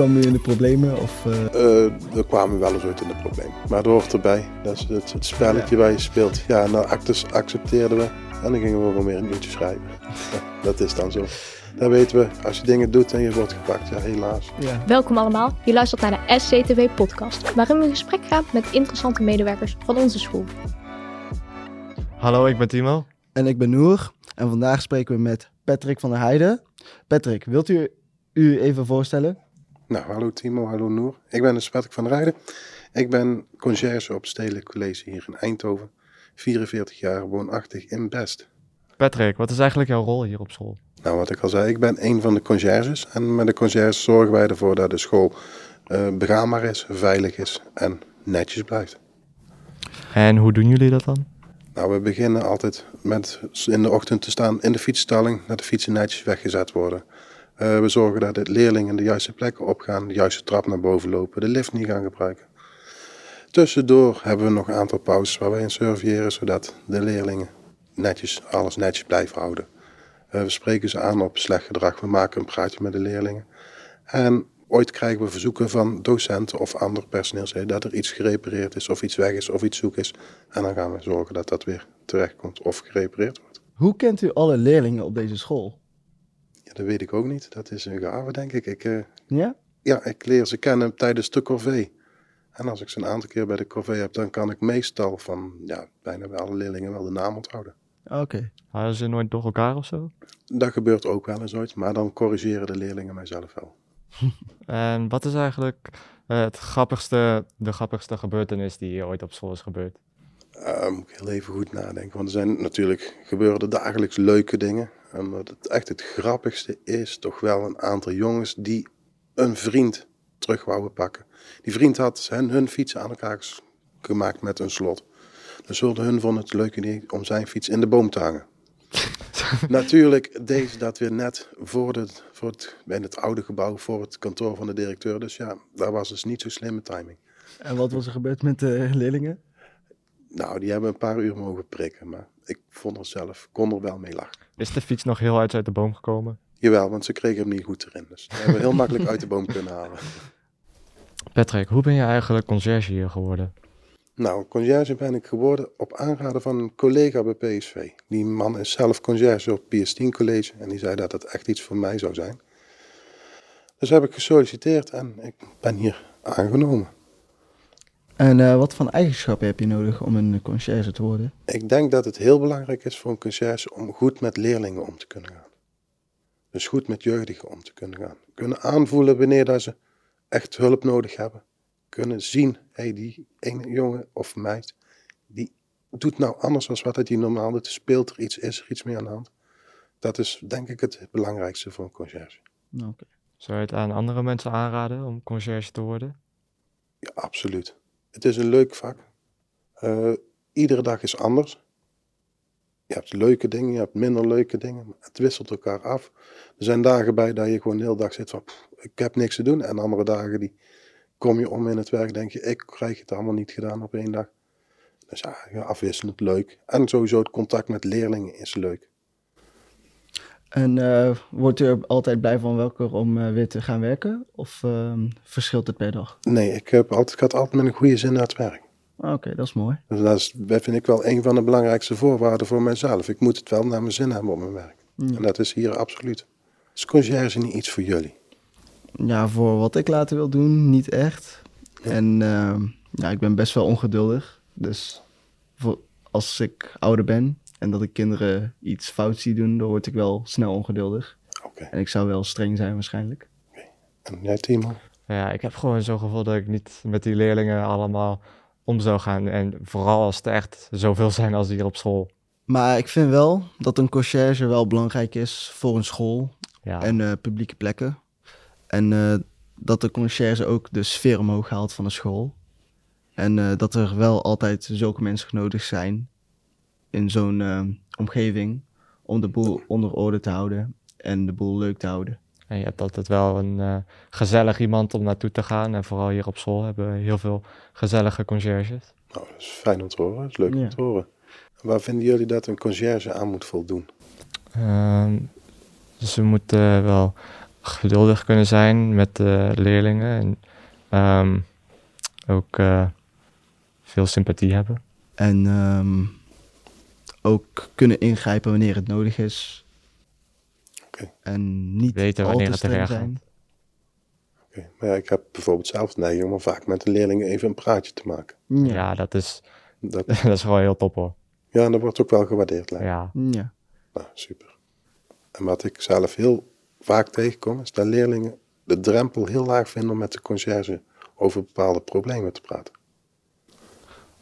kwam u in de problemen? Of, uh... Uh, we kwamen wel eens uit in de problemen. Maar dat hoort erbij. Dat is het, het spelletje ja. waar je speelt. Ja, nou accepteerden we. En dan gingen we wel meer een uurtje schrijven. dat is dan zo. Dan weten we, als je dingen doet en je wordt gepakt, ja helaas. Ja. Welkom allemaal, je luistert naar de SCTV podcast, waarin we in gesprek gaan met interessante medewerkers van onze school. Hallo, ik ben Timo. En ik ben Noor. En vandaag spreken we met Patrick van der Heijden. Patrick, wilt u u even voorstellen? Nou, hallo Timo, hallo Noor. Ik ben dus Patrick van der Heijden. Ik ben conciërge op Stedelijk College hier in Eindhoven. 44 jaar, woonachtig in Best. Patrick, wat is eigenlijk jouw rol hier op school? Nou, wat ik al zei, ik ben een van de conciërges. En met de conciërges zorgen wij ervoor dat de school uh, begaanbaar is, veilig is en netjes blijft. En hoe doen jullie dat dan? Nou, we beginnen altijd met in de ochtend te staan in de fietsstalling, dat de fietsen netjes weggezet worden. Uh, we zorgen dat de leerlingen de juiste plekken opgaan, de juiste trap naar boven lopen, de lift niet gaan gebruiken. Tussendoor hebben we nog een aantal pauzes waar wij in surveilleren, zodat de leerlingen netjes, alles netjes blijven houden. Uh, we spreken ze aan op slecht gedrag, we maken een praatje met de leerlingen. En ooit krijgen we verzoeken van docenten of ander personeel dat er iets gerepareerd is of iets weg is of iets zoek is. En dan gaan we zorgen dat dat weer terechtkomt of gerepareerd wordt. Hoe kent u alle leerlingen op deze school? Ja, dat weet ik ook niet. Dat is een gave, denk ik. ik uh, ja? Ja, ik leer ze kennen tijdens de corvée. En als ik ze een aantal keer bij de corvée heb, dan kan ik meestal van ja, bijna bij alle leerlingen wel de naam onthouden. Oké. Okay. Hadden ze nooit door elkaar of zo? Dat gebeurt ook wel eens ooit, maar dan corrigeren de leerlingen mijzelf wel. en wat is eigenlijk uh, het grappigste, de grappigste gebeurtenis die hier ooit op school is gebeurd? Uh, moet ik heel even goed nadenken, want er zijn natuurlijk gebeuren dagelijks leuke dingen. En wat het echt het grappigste is, toch wel een aantal jongens die een vriend terug wouden pakken. Die vriend had hen, hun fiets aan elkaar gemaakt met een slot. Dus zullen hun vonden het leuk idee om zijn fiets in de boom te hangen. Natuurlijk deze dat weer net voor, de, voor het, bij het oude gebouw, voor het kantoor van de directeur. Dus ja, daar was dus niet zo slimme timing. En wat was er gebeurd met de leerlingen? Nou, die hebben een paar uur mogen prikken, maar ik vond er zelf, kon er wel mee lachen. Is de fiets nog heel uit, uit de boom gekomen? Jawel, want ze kregen hem niet goed erin. Dus we hebben heel makkelijk uit de boom kunnen halen. Patrick, hoe ben je eigenlijk conciërge hier geworden? Nou, conciërge ben ik geworden op aanraden van een collega bij PSV. Die man is zelf conciërge op PS10 College en die zei dat het echt iets voor mij zou zijn. Dus heb ik gesolliciteerd en ik ben hier aangenomen. En uh, wat voor eigenschappen heb je nodig om een conciërge te worden? Ik denk dat het heel belangrijk is voor een conciërge om goed met leerlingen om te kunnen gaan. Dus goed met jeugdigen om te kunnen gaan. Kunnen aanvoelen wanneer dat ze echt hulp nodig hebben. Kunnen zien, hé, hey, die ene jongen of meid, die doet nou anders dan wat hij normaal doet. Speelt er iets, is er iets meer aan de hand. Dat is denk ik het belangrijkste voor een conciërge. Okay. Zou je het aan andere mensen aanraden om conciërge te worden? Ja, absoluut. Het is een leuk vak. Uh, iedere dag is anders. Je hebt leuke dingen, je hebt minder leuke dingen. Het wisselt elkaar af. Er zijn dagen bij dat je gewoon de hele dag zit van, ik heb niks te doen. En andere dagen die kom je om in het werk, denk je, ik krijg het allemaal niet gedaan op één dag. Dus ja, afwisselend leuk. En sowieso het contact met leerlingen is leuk. En uh, wordt u er altijd blij van welke om uh, weer te gaan werken? Of uh, verschilt het per dag? Nee, ik, heb altijd, ik had altijd met een goede zin naar het werk. Ah, oké, dat is mooi. Dus dat, is, dat vind ik wel een van de belangrijkste voorwaarden voor mijzelf. Ik moet het wel naar mijn zin hebben op mijn werk. Ja. En dat is hier absoluut. Is conciërge niet iets voor jullie? Ja, voor wat ik later wil doen, niet echt. Ja. En ehm, ja, ik ben best wel ongeduldig. Dus voor, als ik ouder ben en dat ik kinderen iets fout zie doen, dan word ik wel snel ongeduldig. Okay. En ik zou wel streng zijn waarschijnlijk. Okay. En jij, Timo? Ja, ik heb gewoon zo'n gevoel dat ik niet met die leerlingen allemaal om zou gaan. En vooral als het echt zoveel zijn als hier op school. Maar ik vind wel dat een conciërge wel belangrijk is voor een school ja. en uh, publieke plekken. En uh, dat de conciërge ook de sfeer omhoog haalt van de school. En uh, dat er wel altijd zulke mensen nodig zijn in zo'n omgeving om de boel onder orde te houden en de boel leuk te houden. En je hebt altijd wel een uh, gezellig iemand om naartoe te gaan. En vooral hier op school hebben we heel veel gezellige conciërges. Nou, dat is fijn om te horen. Dat is leuk ja. om te horen. Waar vinden jullie dat een conciërge aan moet voldoen? Uh, ze moeten wel geduldig kunnen zijn met de leerlingen. En ehm, ook eh, veel sympathie hebben. En ehm, ook kunnen ingrijpen wanneer het nodig is. Oké. En niet Weten al wanneer te het er zijn. Oké, Maar ja, ik heb bijvoorbeeld zelf neiging om vaak met de leerlingen even een praatje te maken. Ja, Ja. dat, is, Dat, dat is gewoon heel top hoor. ja, en dat wordt ook wel gewaardeerd. lijkt. Ja, ja. Nou, super. En wat ik zelf heel vaak tegenkom, is dat leerlingen de drempel heel laag vinden om met de conciërge over bepaalde problemen te praten.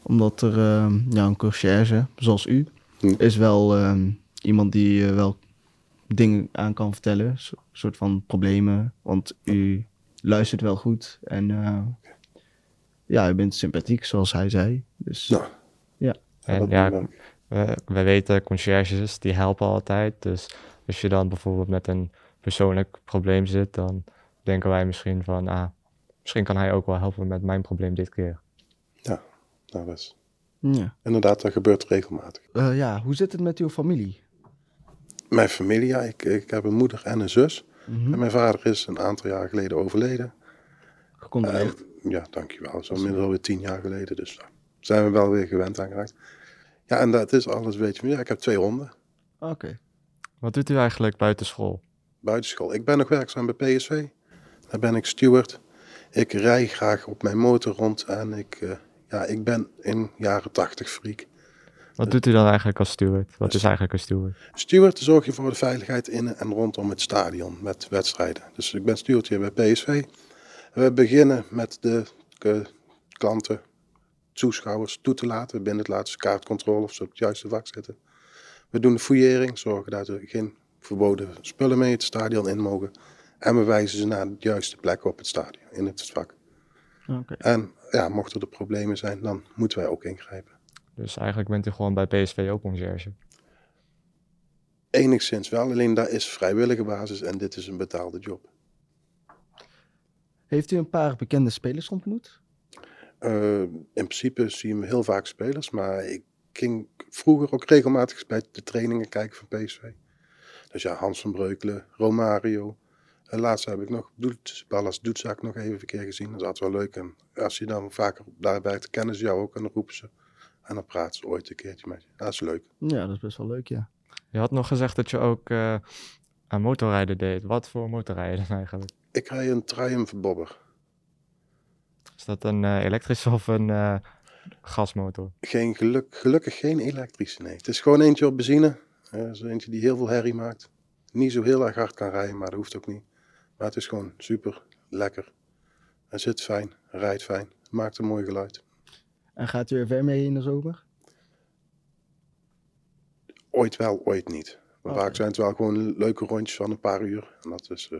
Omdat er ehm, ja, een conciërge, zoals u, Hm. is wel ehm, iemand die eh, wel dingen aan kan vertellen. Een soort van problemen. Want u luistert wel goed. En eh, ja, u bent sympathiek, zoals hij zei. Dus Nou, Ja. En ja, we, we weten, conciërges, die helpen altijd. Dus als je dan bijvoorbeeld met een persoonlijk probleem zit, dan denken wij misschien van, ah, misschien kan hij ook wel helpen met mijn probleem dit keer. nou, dat is ja. inderdaad, dat gebeurt regelmatig. Eh, ja, hoe zit het met uw familie? Mijn familie, ja, ik, ik heb een moeder en een zus. Mhm. En mijn vader is een aantal jaar geleden overleden. Gecondoleerd. En, ja, dankjewel. Zo inmiddels alweer tien jaar geleden. Dus daar zijn we wel weer gewend aan geraakt. Ja, en dat is alles een beetje. Ja, ik heb twee honden. Oké. Wat doet u eigenlijk buiten school? Buitenschool. Ik ben nog werkzaam bij PSV. Daar ben ik steward. Ik rij graag op mijn motor rond. En ik, eh, ja, ik ben in jaren tachtig freak. Wat doet u dan eigenlijk als steward? Wat is eigenlijk een steward? Steward zorg je voor de veiligheid in en rondom het stadion met wedstrijden. Dus ik ben steward hier bij PSV. We beginnen met de eh, klanten, toeschouwers toe te laten. Binnen het laatste kaartcontrole of ze op het juiste vak zitten. We doen de fouillering, zorgen dat er geen verboden spullen mee het stadion in mogen. En we wijzen ze naar de juiste plek op het stadion, in het vak. Oké. En ja, mochten er problemen zijn, dan moeten wij ook ingrijpen. Dus eigenlijk bent u gewoon bij PSV ook conciërge. Enigszins wel, alleen dat is vrijwillige basis en dit is een betaalde job. Heeft u een paar bekende spelers ontmoet? Eh, in principe zien we heel vaak spelers, maar ik ging vroeger ook regelmatig bij de trainingen kijken van PSV. Dus ja, Hans van Breukelen, Romario. En laatst heb ik nog Doet, Ballas Doetzak nog even een keer gezien. Dat is altijd wel leuk. En als je dan vaker daar werkt, kennen ze jou ook en dan roepen ze. En dan praten ze ooit een keertje met je. Dat is leuk. Ja, dat is best wel leuk, ja. Je had nog gezegd dat je ook eh, aan motorrijden deed. Wat voor motorrijden dan eigenlijk? Ik rij een Triumph Bobber. Is dat een eh, elektrische of een eh, gasmotor? Geen geluk, gelukkig geen elektrische, nee. Het is gewoon eentje op benzine. Is eentje die heel veel herrie maakt. Niet zo heel erg hard kan rijden, maar dat hoeft ook niet. Maar het is gewoon super lekker. Hij zit fijn, rijdt fijn, maakt een mooi geluid. En gaat u er ver mee in de zomer? Ooit wel, ooit niet. Maar vaak zijn het wel gewoon leuke rondjes van een paar uur. En dat is, eh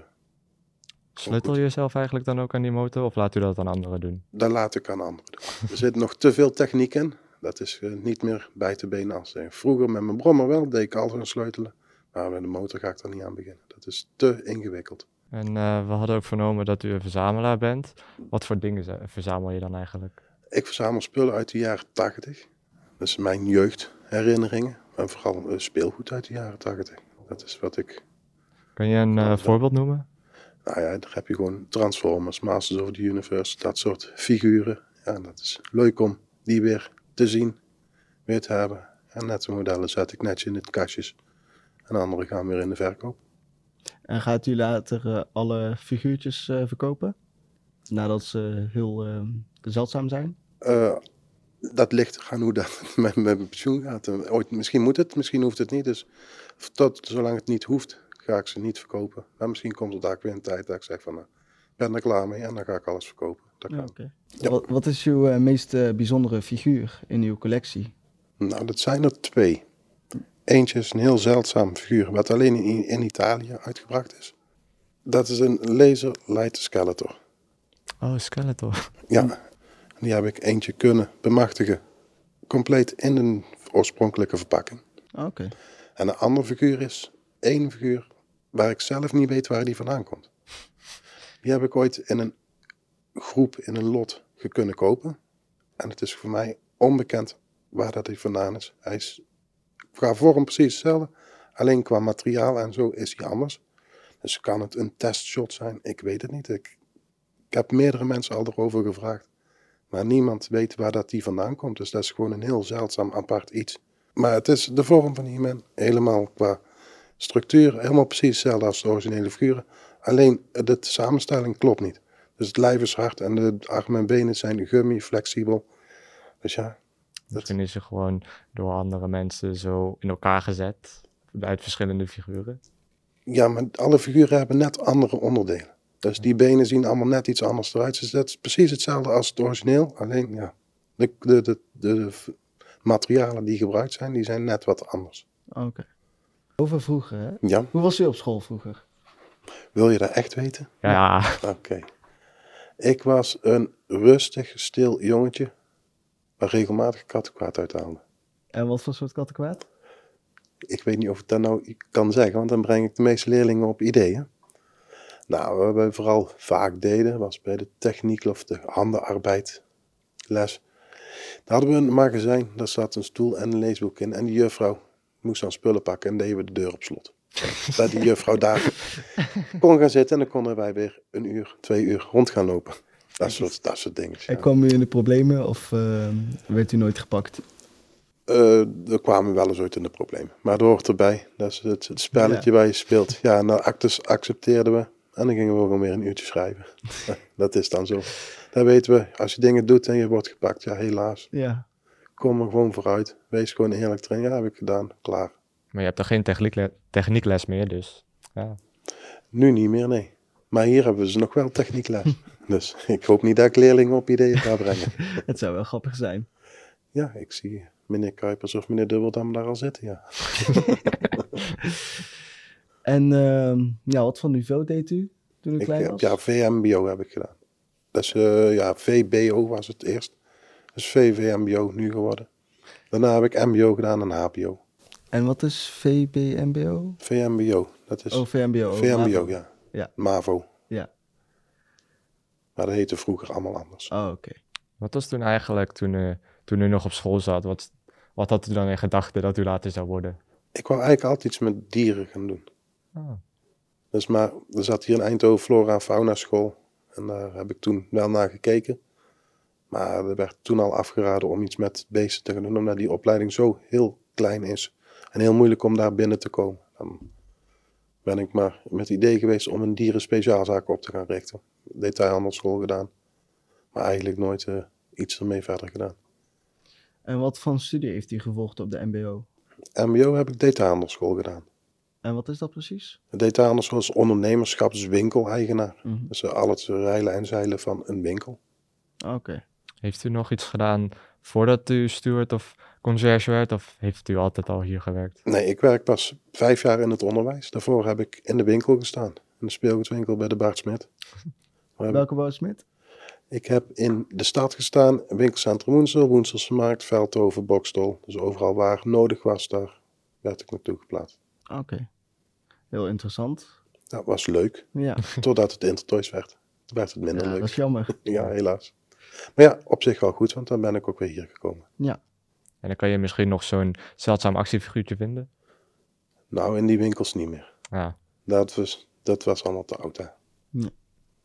Sleutel je zelf eigenlijk dan ook aan die motor of laat u dat aan anderen doen? dat laat ik aan anderen doen. Er zit nog te veel techniek in. Dat is eh, niet meer bij te benen als eh, Vroeger met mijn brommer wel, deed ik altijd sleutelen. Maar met de motor ga ik er niet aan beginnen. Dat is te ingewikkeld. En eh, we hadden ook vernomen dat u een verzamelaar bent. Wat voor dingen verzamel je dan eigenlijk? Ik verzamel spullen uit de jaren 80. Dat is mijn jeugdherinneringen. En vooral eh, speelgoed uit de jaren 80. Dat is wat ik. Kun je een eh, voorbeeld noemen? Nou ja, daar heb je gewoon Transformers, Masters of the Universe, dat soort figuren. Ja, dat is leuk om die weer te zien, weer te hebben. En net de modellen zet ik netjes in de kastjes. En andere gaan weer in de verkoop. En gaat u later eh, alle figuurtjes eh, verkopen? Nadat ze heel eh, zeldzaam zijn? Dat ligt aan hoe dat met, mijn pensioen gaat. Ooit, misschien moet het, misschien hoeft het niet. Dus tot, zolang het niet hoeft, ga ik ze niet verkopen. Maar misschien komt er daar weer een tijd dat ik zeg van, nou, ik ben er klaar mee en dan ga ik alles verkopen. Dat Ja, kan. oké. Ja. Wat, wat is uw meest bijzondere figuur in uw collectie? Nou, dat zijn er twee. Eentje is een heel zeldzaam figuur, wat alleen in, in Italië uitgebracht is. Dat is een laser light skeletor. Oh, Skeletor. Ja, die heb ik eentje kunnen bemachtigen. Compleet in een oorspronkelijke verpakking. Ah, Oké. En een andere figuur is één figuur waar ik zelf niet weet waar die vandaan komt. Die heb ik ooit in een groep, in een lot kunnen kopen. En het is voor mij onbekend waar dat hij vandaan is. Hij is qua vorm precies hetzelfde, alleen qua materiaal en zo is hij anders. Dus kan het een testshot zijn? Ik weet het niet. Ik, ik heb meerdere mensen al erover gevraagd. Maar niemand weet waar dat die vandaan komt. Dus dat is gewoon een heel zeldzaam apart iets. Maar het is de vorm van He-Man. Helemaal qua structuur. Helemaal precies hetzelfde als de originele figuren. Alleen de samenstelling klopt niet. Dus het lijf is hard en de armen en benen zijn gummy, flexibel. Dus ja, Misschien is ze gewoon door andere mensen zo in elkaar gezet. Uit verschillende figuren. Ja, maar alle figuren hebben net andere onderdelen. Dus die benen zien allemaal net iets anders eruit. Dus dat is precies hetzelfde als het origineel. Alleen ja, de, de, de, de materialen die gebruikt zijn, die zijn net wat anders. Oké. Over vroeger, hè? Ja, Hoe was u op school vroeger? wil je dat echt weten? Ja, Oké. Ik was een rustig, stil jongetje, waar regelmatig kattenkwaad uithaalde. En wat voor soort kattenkwaad? Ik weet niet of ik dat nou kan zeggen, want dan breng ik de meeste leerlingen op ideeën. Nou, wat we vooral vaak deden, was bij de techniek of de handenarbeid les. Daar hadden we een magazijn, daar zat een stoel en een leesboek in. En die juffrouw moest dan spullen pakken en deden we de deur op slot. Dat die juffrouw daar kon gaan zitten en dan konden wij weer een uur, twee uur rond gaan lopen. Dat soort, dat soort dingen. En kwam u in de problemen of eh, werd u nooit gepakt? Eh, er kwamen wel eens ooit in de problemen. Maar dat hoort erbij. Dat is het, het spelletje waar je speelt. Ja, nou actes accepteerden we. En dan gingen we gewoon weer een uurtje schrijven. dat is dan zo. Dan weten we, als je dingen doet en je wordt gepakt, ja helaas. Ja. Kom er gewoon vooruit. Wees gewoon eerlijk erin. Ja, heb ik gedaan. Klaar. maar je hebt er geen techniekle- techniekles meer, dus ja. Nu niet meer, nee. Maar hier hebben we ze nog wel techniekles. dus ik hoop niet dat ik leerlingen op ideeën ga brengen. Het zou wel grappig zijn. Ja, ik zie meneer Kuipers of meneer Dubbeldam daar al zitten, ja. En ehm, ja, wat voor niveau deed u toen u Ik klein heb, was? ja, VMBO heb ik gedaan. Dat is, eh, ja, VBO was het eerst. Dat is VVMBO nu geworden. Daarna heb ik MBO gedaan en HBO. En wat is VBMBO? VMBO, dat is Oh, VMBO. VMBO, ja. Ja. MAVO. Ja. Maar dat heette vroeger allemaal anders. Oh, oké. Wat was toen eigenlijk, toen, u toen u nog op school zat, wat, wat had u dan in gedachten dat u later zou worden? Ik wou eigenlijk altijd iets met dieren gaan doen. Ah, Dus maar er zat hier in Eindhoven Flora en Fauna school. En daar heb ik toen wel naar gekeken. Maar er werd toen al afgeraden om iets met beesten te gaan doen. Omdat die opleiding zo heel klein is. En heel moeilijk om daar binnen te komen. Dan ben ik maar met het idee geweest om een dieren speciaalzaak op te gaan richten. Detailhandelschool gedaan. Maar eigenlijk nooit eh, iets ermee verder gedaan. En wat voor studie heeft u gevolgd op de MBO? MBO heb ik detailhandelschool gedaan. En wat is dat precies? De detailhandelschool is ondernemerschapswinkel-eigenaar. Mhm. Dus eh, al het rijlen en zeilen van een winkel. Oké. Heeft u nog iets gedaan voordat u steward of conciërge werd, of heeft u altijd al hier gewerkt? Nee, ik werk pas vijf jaar in het onderwijs. Daarvoor heb ik in de winkel gestaan. In de speelgoedwinkel bij de Bart Smit. Welke bouwsmid? Ik heb in de stad gestaan, winkelcentrum Woensel, Woenselse Markt, Veldhoven, Bokstol. Dus overal waar nodig was, daar werd ik naartoe geplaatst. Oké. Heel interessant. Dat was leuk, Ja, totdat het Intertoys werd. Toen werd het minder ja leuk. dat is jammer. Ja, helaas. Maar ja, op zich wel goed, want dan ben ik ook weer hier gekomen. Ja. En dan kan je misschien nog zo'n zeldzaam actiefiguurtje vinden. Nou, in die winkels niet meer. Ja. Dat was, dat was allemaal te oud, hè.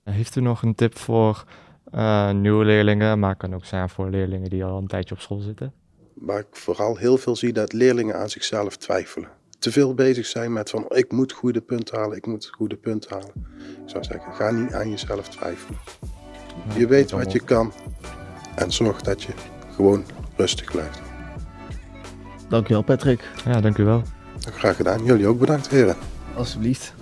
Heeft u nog een tip voor eh, nieuwe leerlingen, maar kan ook zijn voor leerlingen die al een tijdje op school zitten? Waar ik vooral heel veel zie dat leerlingen aan zichzelf twijfelen. Te veel bezig zijn met van ik moet goede punten halen, ik moet goede punten halen. Ik zou zeggen, ga niet aan jezelf twijfelen. Je weet wat je kan en zorg dat je gewoon rustig blijft. Dankjewel Patrick. Ja, dank u wel. Graag gedaan. Jullie ook bedankt heren. Alsjeblieft.